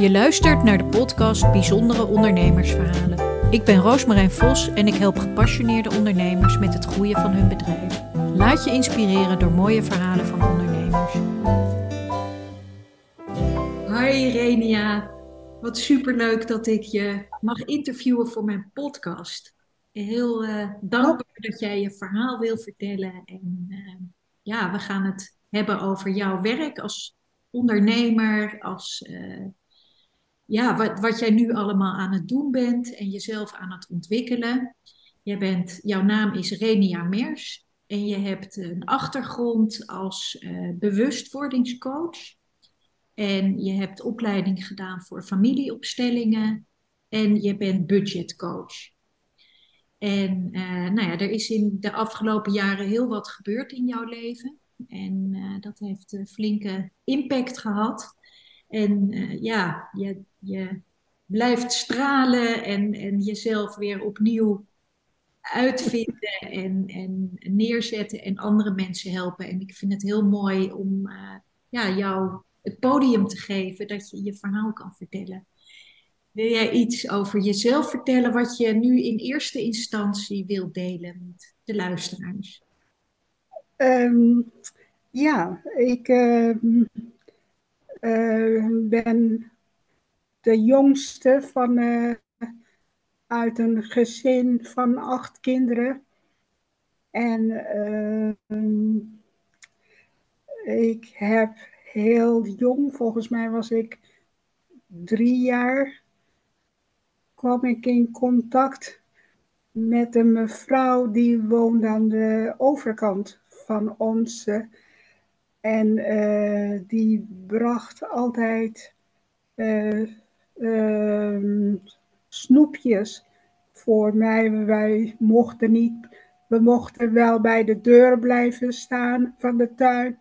Je luistert naar de podcast Bijzondere Ondernemersverhalen. Ik ben Roosmarijn Vos en ik help gepassioneerde ondernemers met het groeien van hun bedrijf. Laat je inspireren door mooie verhalen van ondernemers. Hoi Renia, wat superleuk dat ik je mag interviewen voor mijn podcast. Heel uh, dankbaar dat jij je verhaal wil vertellen. En uh, ja, we gaan het hebben over jouw werk als ondernemer, als uh, ja, wat, wat jij nu allemaal aan het doen bent en jezelf aan het ontwikkelen. Jij bent, jouw naam is Renia Mers en je hebt een achtergrond als uh, bewustwordingscoach. En je hebt opleiding gedaan voor familieopstellingen en je bent budgetcoach. En uh, nou ja, er is in de afgelopen jaren heel wat gebeurd in jouw leven. En uh, dat heeft een flinke impact gehad. En ja, je, je blijft stralen en, en jezelf weer opnieuw uitvinden en, en neerzetten en andere mensen helpen. En ik vind het heel mooi om uh, ja, jou het podium te geven dat je je verhaal kan vertellen. Wil jij iets over jezelf vertellen wat je nu in eerste instantie wilt delen met de luisteraars? Um, ja, ik uh, uh, ben de jongste van, uh, uit een gezin van acht kinderen. En ehm, ik heb heel jong, volgens mij was ik drie jaar, kwam ik in contact met een mevrouw die woonde aan de overkant van ons. En uh, die bracht altijd uh, uh, snoepjes voor mij. Wij mochten niet, we mochten wel bij de deur blijven staan van de tuin.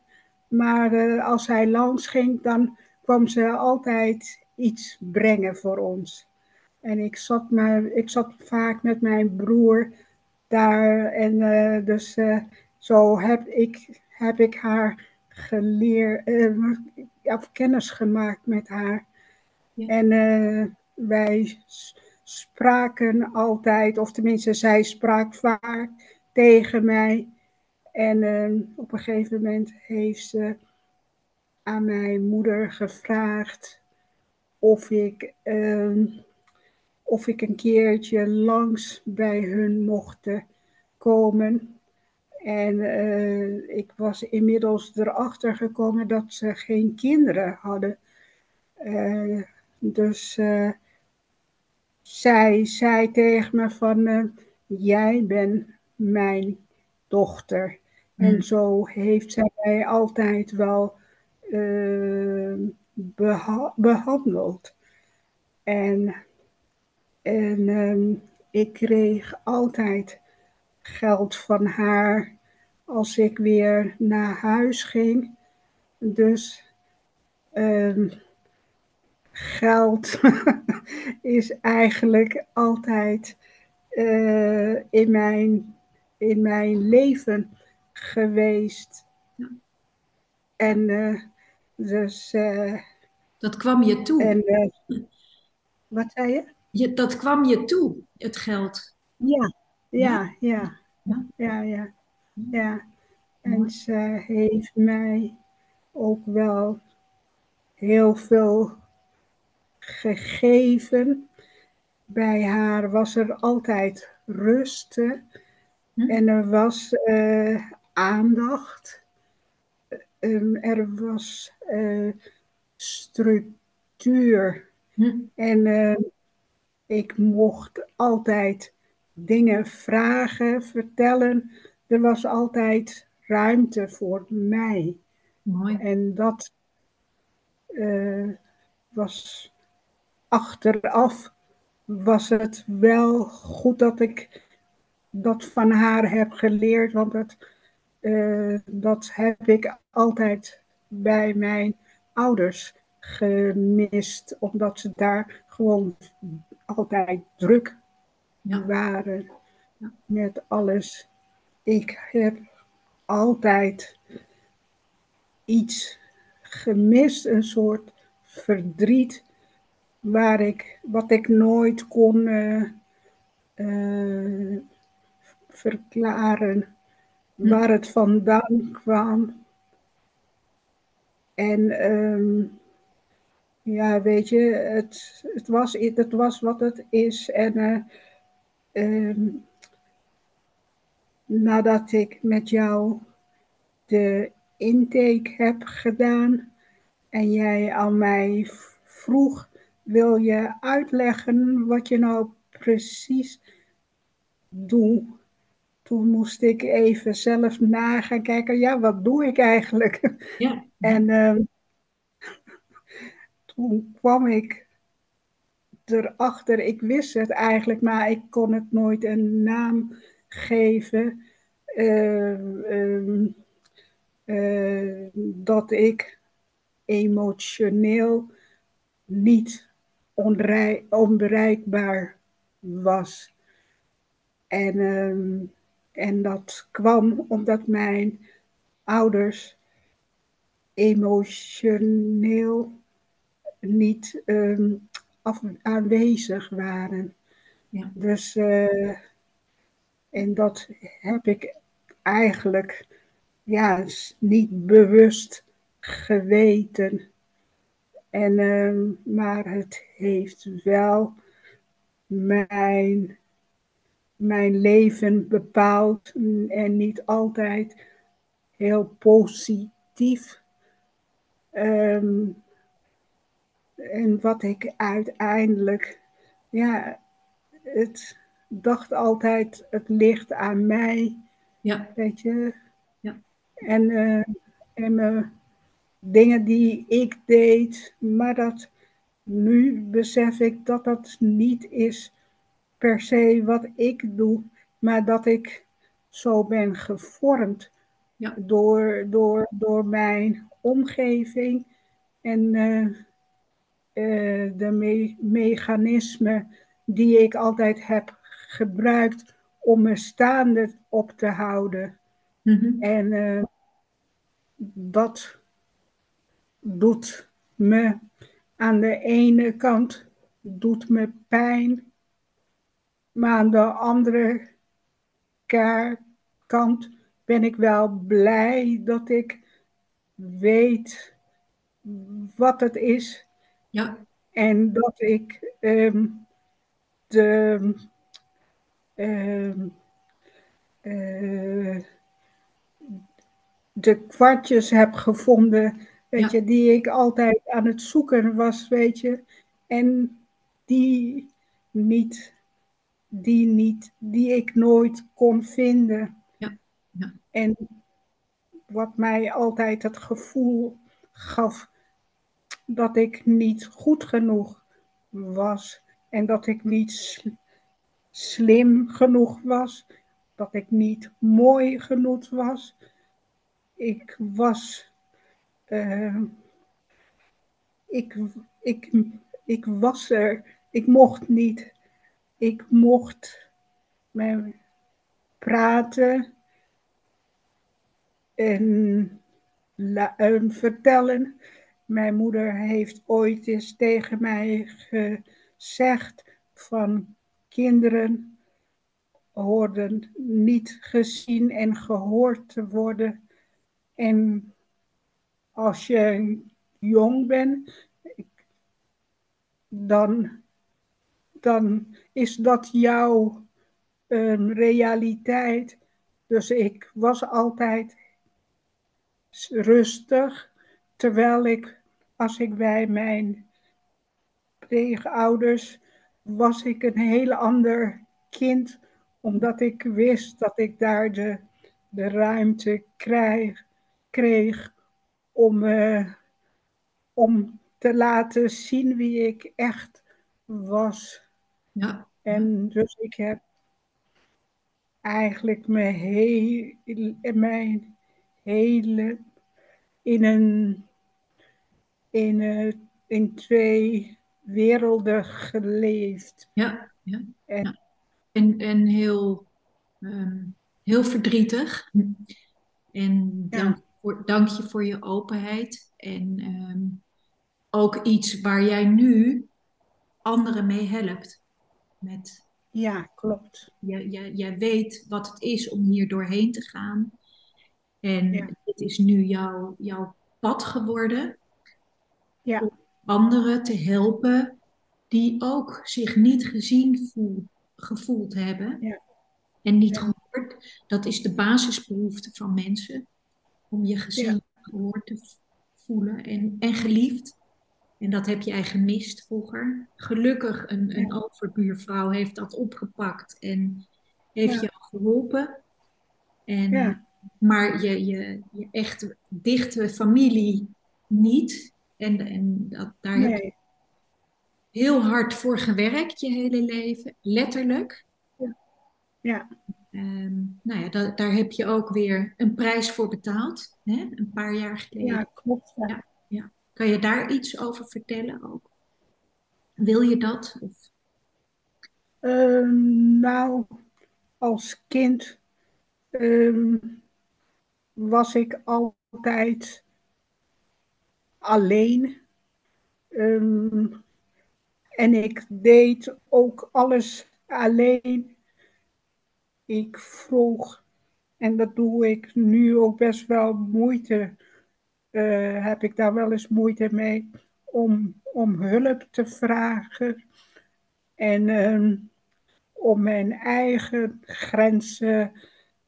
Maar als hij langs ging, dan kwam ze altijd iets brengen voor ons. En ik zat, maar, ik zat vaak met mijn broer daar. En dus zo heb ik, heb ik haar geleerd, of kennis gemaakt met haar. En uh, wij spraken altijd, of tenminste zij sprak vaak tegen mij. En uh, op een gegeven moment heeft ze aan mijn moeder gevraagd of ik, of ik een keertje langs bij hun mocht komen. En uh, ik was inmiddels erachter gekomen dat ze geen kinderen hadden. Dus uh, zij zei tegen me van, jij bent mijn dochter. Mm. En zo heeft zij mij altijd wel beha behandeld. En, en um, ik kreeg altijd geld van haar als ik weer naar huis ging. Dus um, geld is eigenlijk altijd uh, in, mijn, in mijn leven geweest. En uh, dus. Uh, dat kwam je toe. En, wat zei je? je? Dat kwam je toe, het geld. Ja, ja, ja, ja, ja. ja. ja. En ze heeft mij ook wel heel veel gegeven. Bij haar was er altijd rust hm? en er was uh, aandacht. Um, er was uh, structuur. Hm? En uh, ik mocht altijd dingen vragen, vertellen. Er was altijd ruimte voor mij. Mooi. En dat uh, was achteraf was het wel goed dat ik dat van haar heb geleerd, want dat, uh, dat heb ik altijd bij mijn ouders gemist, omdat ze daar gewoon altijd druk ja. waren met alles. Ik heb altijd iets gemist, een soort verdriet waar ik, wat ik nooit kon uh, uh, verklaren, hm. waar het vandaan kwam. En um, ja, weet je, het, het, was, het was wat het is. En uh, um, nadat ik met jou de intake heb gedaan en jij aan mij vroeg, wil je uitleggen wat je nou precies doet? Toen moest ik even zelf na gaan kijken, ja, wat doe ik eigenlijk? Ja. en uh, toen kwam ik erachter, ik wist het eigenlijk, maar ik kon het nooit een naam geven. Uh, uh, dat ik emotioneel niet onbereikbaar was. En, uh, en dat kwam omdat mijn ouders emotioneel niet um, af, aanwezig waren. Ja. Dus, uh, en dat heb ik eigenlijk ja, niet bewust geweten. En, uh, maar het heeft wel mijn, mijn leven bepaald en niet altijd heel positief. Um, en wat ik uiteindelijk, ja, het dacht altijd, het ligt aan mij. Ja. Weet je? Ja. En, uh, en uh, dingen die ik deed, maar dat nu besef ik dat dat niet is per se wat ik doe, maar dat ik zo ben gevormd ja. door, door, door mijn omgeving en uh, uh, de me mechanismen die ik altijd heb gebruikt om me staande op te houden. Mm -hmm. En uh, dat doet me aan de ene kant doet me pijn, maar aan de andere kant ben ik wel blij dat ik weet wat het is. Ja. En dat ik um, de, um, uh, de kwartjes heb gevonden weet je, die ik altijd aan het zoeken was, weet je, en die niet, die niet, die ik nooit kon vinden. Ja. ja. En wat mij altijd het gevoel gaf dat ik niet goed genoeg was en dat ik niet slim genoeg was, dat ik niet mooi genoeg was. Ik was uh, ik, ik, ik was er, ik mocht niet. Ik mocht met praten en uh, vertellen. Mijn moeder heeft ooit eens tegen mij gezegd van kinderen hoorden niet gezien en gehoord te worden. En als je jong bent, dan, dan is dat jouw um, realiteit. Dus ik was altijd rustig, terwijl ik, als ik bij mijn pleegouders was ik een heel ander kind, omdat ik wist dat ik daar de, de ruimte krijg, kreeg om, uh, om te laten zien wie ik echt was. Ja. En dus ik heb eigenlijk mijn, heel, mijn hele in een in, uh, in twee werelden geleefd. Ja, ja. En, ja. en, en heel, um, heel verdrietig. En dan voor, dank je voor je openheid. En um, ook iets waar jij nu anderen mee helpt. Met, ja, klopt. jij weet wat het is om hier doorheen te gaan. En Ja. dit is nu jouw, jouw pad geworden Ja, om anderen te helpen die ook zich niet gezien voel, gevoeld hebben Ja. en niet Ja. gehoord. Dat is de basisbehoefte van mensen, om je gezien, gehoord te voelen en, en geliefd. En dat heb jij gemist vroeger. Gelukkig een, een Ja. overbuurvrouw heeft dat opgepakt en heeft Ja. jou geholpen. En, Ja. Maar je, je, je echt dichte familie niet. En, en dat, daar heb je heel hard voor gewerkt je hele leven, letterlijk. ja, Ehm, nou ja, da- daar heb je ook weer een prijs voor betaald, hè? Een paar jaar geleden. ja, klopt. Ja. Ja. Ja. Kan je daar iets over vertellen ook? Wil je dat? Of, Ehm, nou, als kind ehm, was ik altijd alleen. En ik deed ook alles alleen. Ik vroeg, en dat doe ik nu ook best wel moeite, eh, heb ik daar wel eens moeite mee, om, om hulp te vragen. En ehm, om mijn eigen grenzen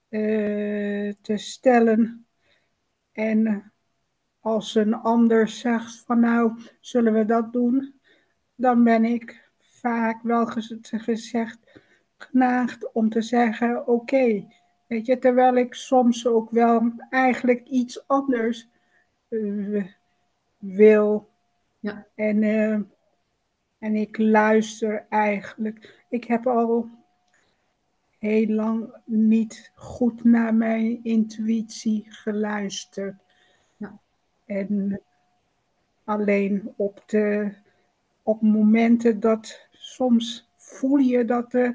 eh, te stellen. En als een ander zegt van nou, zullen we dat doen? Dan ben ik vaak wel gez- gezegd om te zeggen oké. Weet je, terwijl ik soms ook wel eigenlijk iets anders eh, wil. Ja. En, eh, en ik luister eigenlijk. Ik heb al heel lang niet goed naar mijn intuïtie geluisterd. Ja. En alleen op, de, op momenten dat soms voel je dat, eh,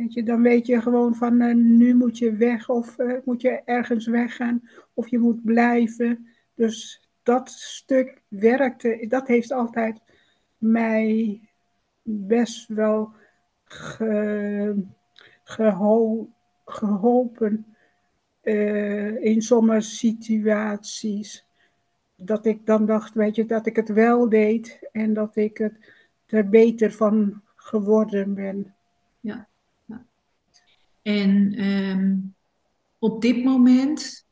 weet je, dan weet je gewoon van eh, nu moet je weg of eh, moet je ergens weggaan of je moet blijven. Dus dat stuk werkte, dat heeft altijd mij best wel ge, geho, geholpen eh, in sommige situaties. Dat ik dan dacht, weet je, dat ik het wel deed en dat ik het er beter van geworden ben. En ehm, op dit moment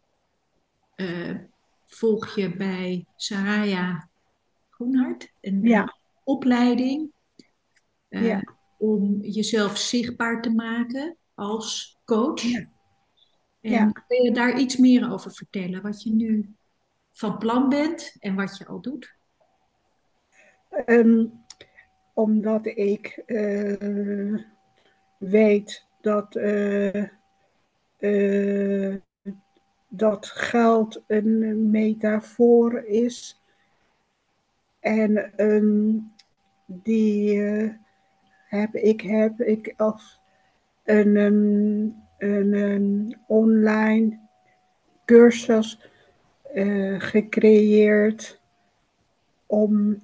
eh, volg je bij Saraya Groenhart een Ja. opleiding eh, Ja. om jezelf zichtbaar te maken als coach. Ja. En kun je daar iets meer over vertellen? Wat je nu van plan bent en wat je al doet? Ehm, omdat ik eh, weet dat, eh, eh, dat geld een metafoor is. En ehm, die eh, heb ik, heb ik als een, een, een online cursus eh, gecreëerd om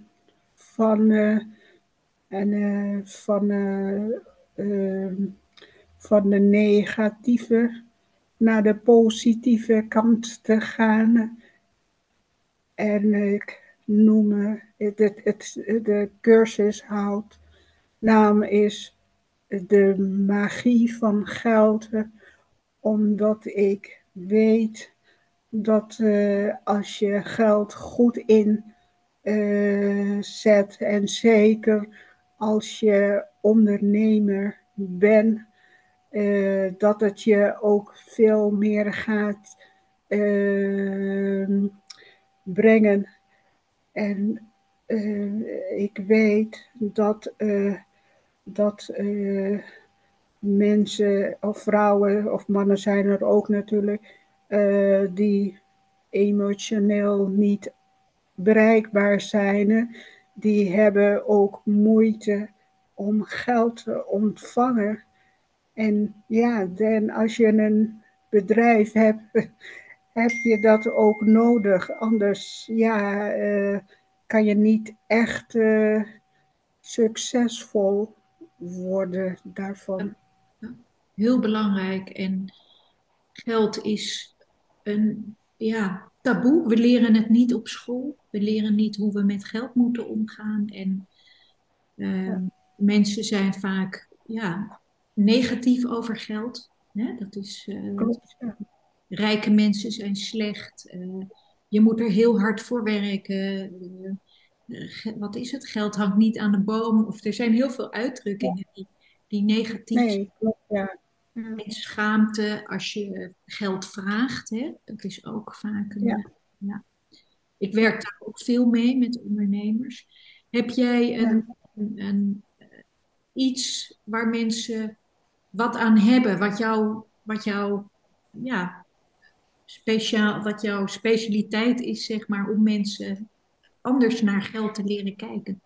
van, eh, en, van, eh, ehm, van de negatieve naar de positieve kant te gaan. En ik noem het, de cursushoud naam is de magie van geld, omdat ik weet dat eh, als je geld goed in eh, zet en zeker als je ondernemer bent, eh, dat het je ook veel meer gaat eh, brengen. En eh, ik weet dat, eh, dat mensen of vrouwen of mannen zijn er ook natuurlijk, die emotioneel niet bereikbaar zijn, die hebben ook moeite om geld te ontvangen. En ja, dan als je een bedrijf hebt, heb je dat ook nodig. Anders ja, uh, kan je niet echt uh, succesvol worden daarvan. Heel belangrijk. En geld is een ja, taboe. We leren het niet op school. We leren niet hoe we met geld moeten omgaan. En uh, mensen zijn vaak ja, negatief over geld. Hè? Dat is, uh, Klopt, ja. Rijke mensen zijn slecht. Uh, je moet er heel hard voor werken. wat is het? Geld hangt niet aan de boom. Of er zijn heel veel uitdrukkingen die, die negatief nee, zijn. Klopt, ja. En schaamte als je geld vraagt, hè? dat is ook vaak een. Ja. ja. Ik werk daar ook veel mee met ondernemers. Heb jij een, een, een, iets waar mensen wat aan hebben, wat jou, wat jou, ja, speciaal, wat jouw specialiteit is, zeg maar, om mensen anders naar geld te leren kijken?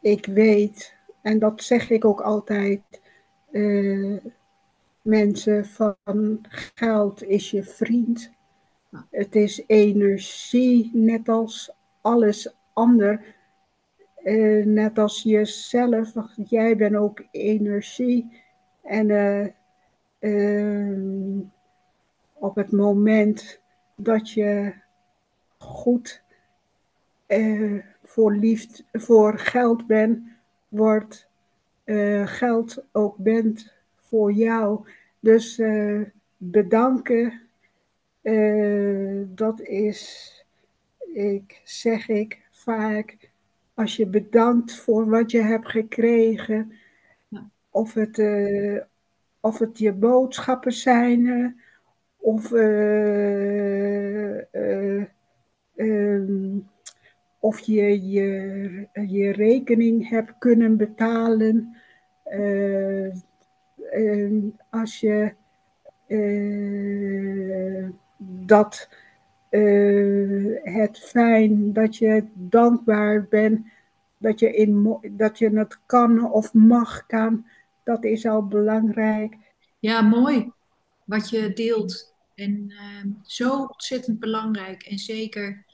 Ik weet, en dat zeg ik ook altijd. Uh, mensen van geld is je vriend. Het is energie, net als alles ander. Uh, net als jezelf, jij bent ook energie. En uh, uh, op het moment dat je goed voor, liefde, voor geld bent, wordt geld ook bent voor jou. Dus bedanken, dat is, ik zeg ik vaak, als je bedankt voor wat je hebt gekregen. Of, het, uh, of het je boodschappen zijn, of um, of je, je je rekening hebt kunnen betalen. Uh, als je dat het fijn, dat je dankbaar bent, dat je, in, dat je het kan of mag kan, dat is al belangrijk. Ja, mooi wat je deelt. En uh, zo ontzettend belangrijk. En zeker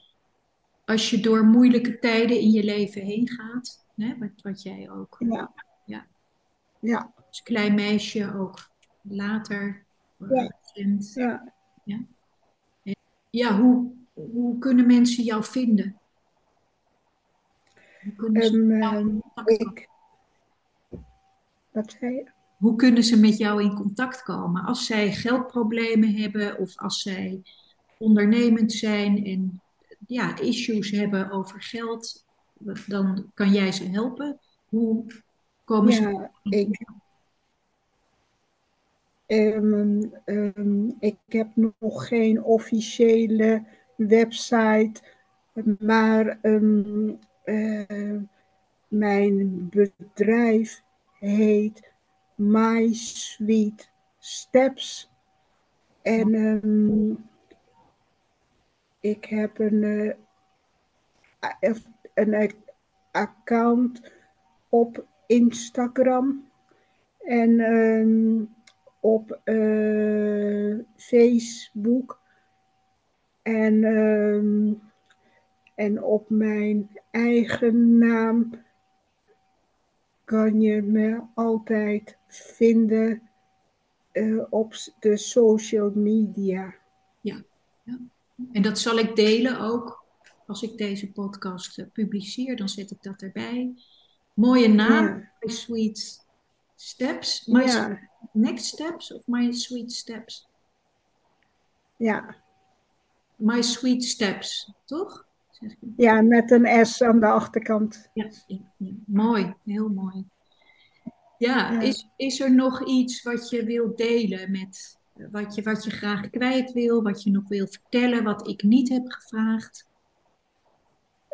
als je door moeilijke tijden in je leven heen gaat, hè, wat, wat jij ook. Ja. ja. ja als klein meisje ook later. Ja. Kind. ja. Ja, ja hoe, hoe kunnen mensen jou vinden? Hoe kunnen ze, um, jou ik, Hoe kunnen ze met jou in contact komen? Als zij geldproblemen hebben of als zij ondernemend zijn en ja, issues hebben over geld, dan kan jij ze helpen. Hoe komen ja, ze? Ik, Um, um, ik heb nog geen officiële website, maar um, uh, mijn bedrijf heet My Sweet Steps. En ik heb een, uh, een account op Instagram. En op uh, Facebook en, uh, en op mijn eigen naam kan je me altijd vinden uh, op de social media. Ja, ja, en dat zal ik delen ook als ik deze podcast publiceer, dan zet ik dat erbij. Mooie naam, ja. My Sweet Steps. My ja. Next Steps of My Sweet Steps? Ja. My Sweet Steps, toch? Ja, met een S aan de achterkant. Ja, mooi, heel mooi. Ja, ja, Is, is er nog iets wat je wilt delen met wat je, wat je graag kwijt wil, wat je nog wil vertellen, wat ik niet heb gevraagd?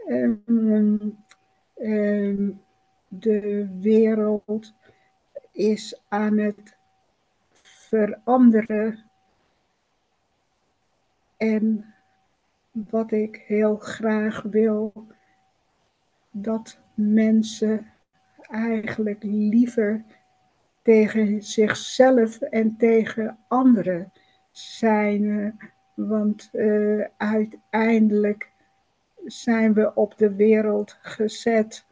Um, um, de wereld is aan het veranderen. En wat ik heel graag wil, dat mensen eigenlijk liever tegen zichzelf en tegen anderen zijn. Want uh, uiteindelijk zijn we op de wereld gezet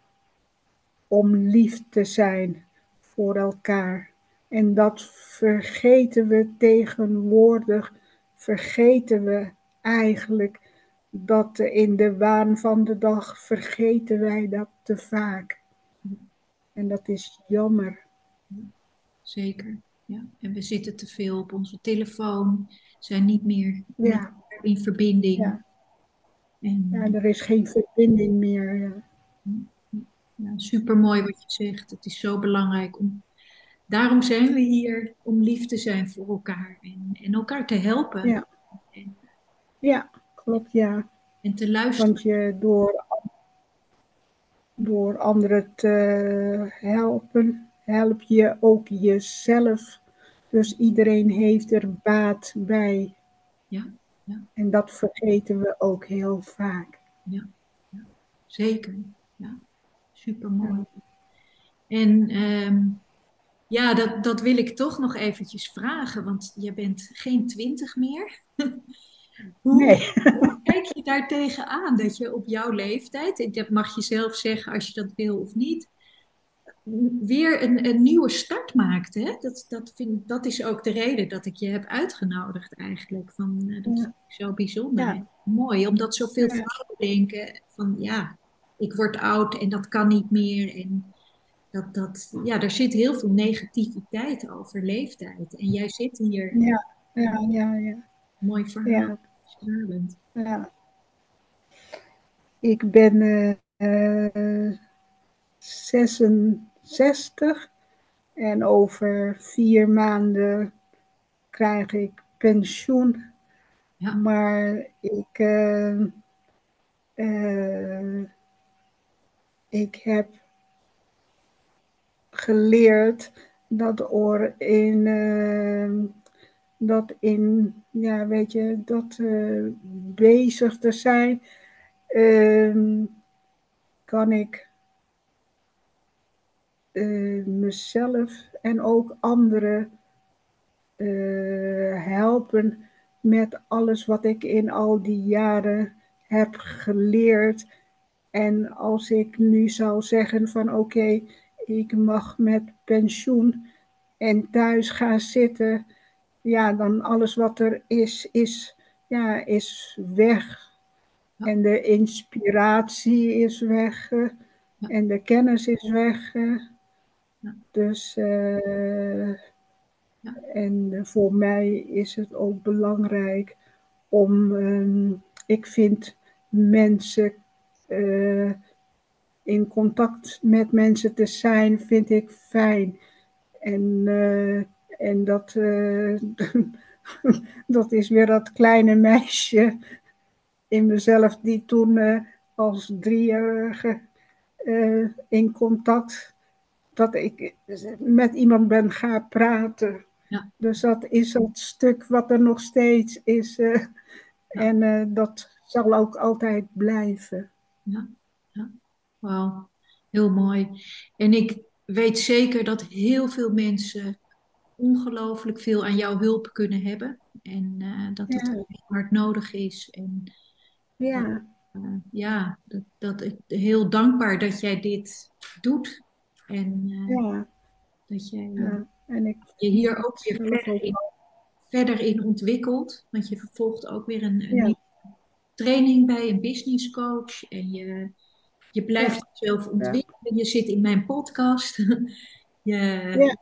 om lief te zijn voor elkaar. En dat vergeten we tegenwoordig, vergeten we eigenlijk dat in de waan van de dag vergeten wij dat te vaak. En dat is jammer. Zeker. Ja. En we zitten te veel op onze telefoon, zijn niet meer ja. in verbinding. Ja. En, ja, er is geen verbinding meer. Ja. Ja, super mooi wat je zegt. Het is zo belangrijk om. Daarom zijn we hier om lief te zijn voor elkaar en, en elkaar te helpen. Ja. ja, klopt, ja. En te luisteren. Want je door, door anderen te helpen, help je ook jezelf. Dus iedereen heeft er baat bij. Ja, ja. En dat vergeten we ook heel vaak. Ja, ja. zeker. Ja. Super mooi. En ehm, ja, dat, dat wil ik toch nog eventjes vragen, want je bent geen twintig meer. Hoe, nee. kijk je daar tegenaan dat je op jouw leeftijd, dat mag je zelf zeggen als je dat wil of niet, weer een, een nieuwe start maakt? Hè? Dat, dat, vind, dat is ook de reden dat ik je heb uitgenodigd eigenlijk. Van, uh, dat vind ik zo bijzonder. Ja. Mooi, omdat zoveel vrouwen denken van ja, ik word oud en dat kan niet meer. En dat, dat, ja, er zit heel veel negativiteit over leeftijd. En jij zit hier. Ja, ja, ja. ja. Mooi verhaal. Ja. ja. Ik ben uh, uh, 66 en over vier maanden krijg ik pensioen. Ja. Maar ik, uh, ik heb geleerd dat er in, uh, dat in, ja, weet je, dat bezig te zijn, uh, kan ik eh, mezelf en ook anderen eh, helpen met alles wat ik in al die jaren heb geleerd. En als ik nu zou zeggen van oké, ik mag met pensioen en thuis gaan zitten, ja, dan alles wat er is, is, ja, is weg. En de inspiratie is weg. En de kennis is weg. Dus, ja. en voor mij is het ook belangrijk om, um, ik vind mensen uh, in contact met mensen te zijn, vind ik fijn. En, uh, en dat, uh, dat is weer dat kleine meisje in mezelf die toen uh, als driejarige in contact, dat ik met iemand ben gaan praten. Ja. Dus dat is dat stuk wat er nog steeds is. Ja. En dat zal ook altijd blijven. Ja, ja. Wauw, heel mooi. En ik weet zeker dat heel veel mensen ongelooflijk veel aan jouw hulp kunnen hebben. En uh, dat het ja. hard nodig is. En ja, uh, ja dat, dat ik heel dankbaar dat jij dit doet. En ja. dat jij en ik, je hier ook weer verder in, verder in ontwikkelt. Want je vervolgt ook weer een, training bij een business coach en je, je blijft jezelf ontwikkelen. Je zit in mijn podcast. je ja.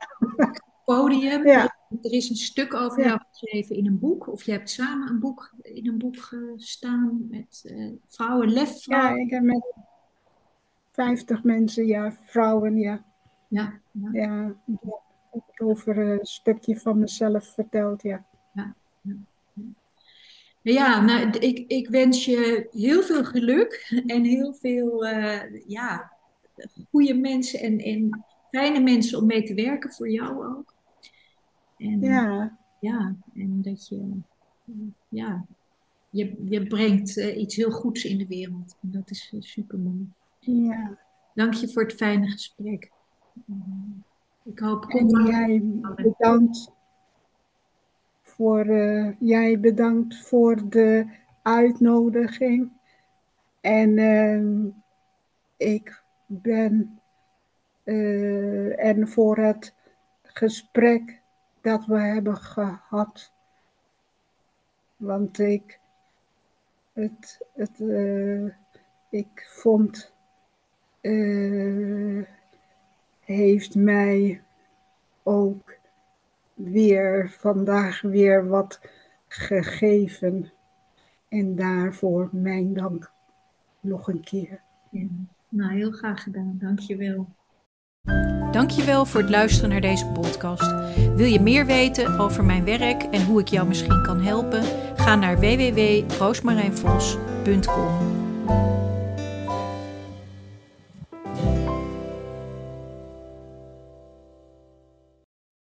Podium. Ja. Er is een stuk over jou geschreven in een boek. Of je hebt samen een boek in een boek gestaan met uh, vrouwen, lefvrouwen. Ja, ik heb met 50 mensen, ja, vrouwen, ja. Ja. Ja, ja. over een stukje van mezelf verteld, ja. Ja. ja. Ja, nou, ik, ik wens je heel veel geluk en heel veel uh, ja, goede mensen en, en fijne mensen om mee te werken voor jou ook. En, ja. Ja, en dat je, ja, je, je brengt uh, iets heel goeds in de wereld. En dat is uh, super mooi. Ja. Dank je voor het fijne gesprek. ik hoop... En jij bedankt voor, uh, jij bedankt voor de uitnodiging. En uh, ik ben eh, en voor het gesprek dat we hebben gehad. Want ik, het, het, uh, ik vond, uh, heeft mij ook weer vandaag weer wat gegeven. En daarvoor mijn dank nog een keer. Nou, heel graag gedaan. Dank je wel. Dankjewel voor het luisteren naar deze podcast. Wil je meer weten over mijn werk en hoe ik jou misschien kan helpen? Ga naar www.roosmarijnvos.com.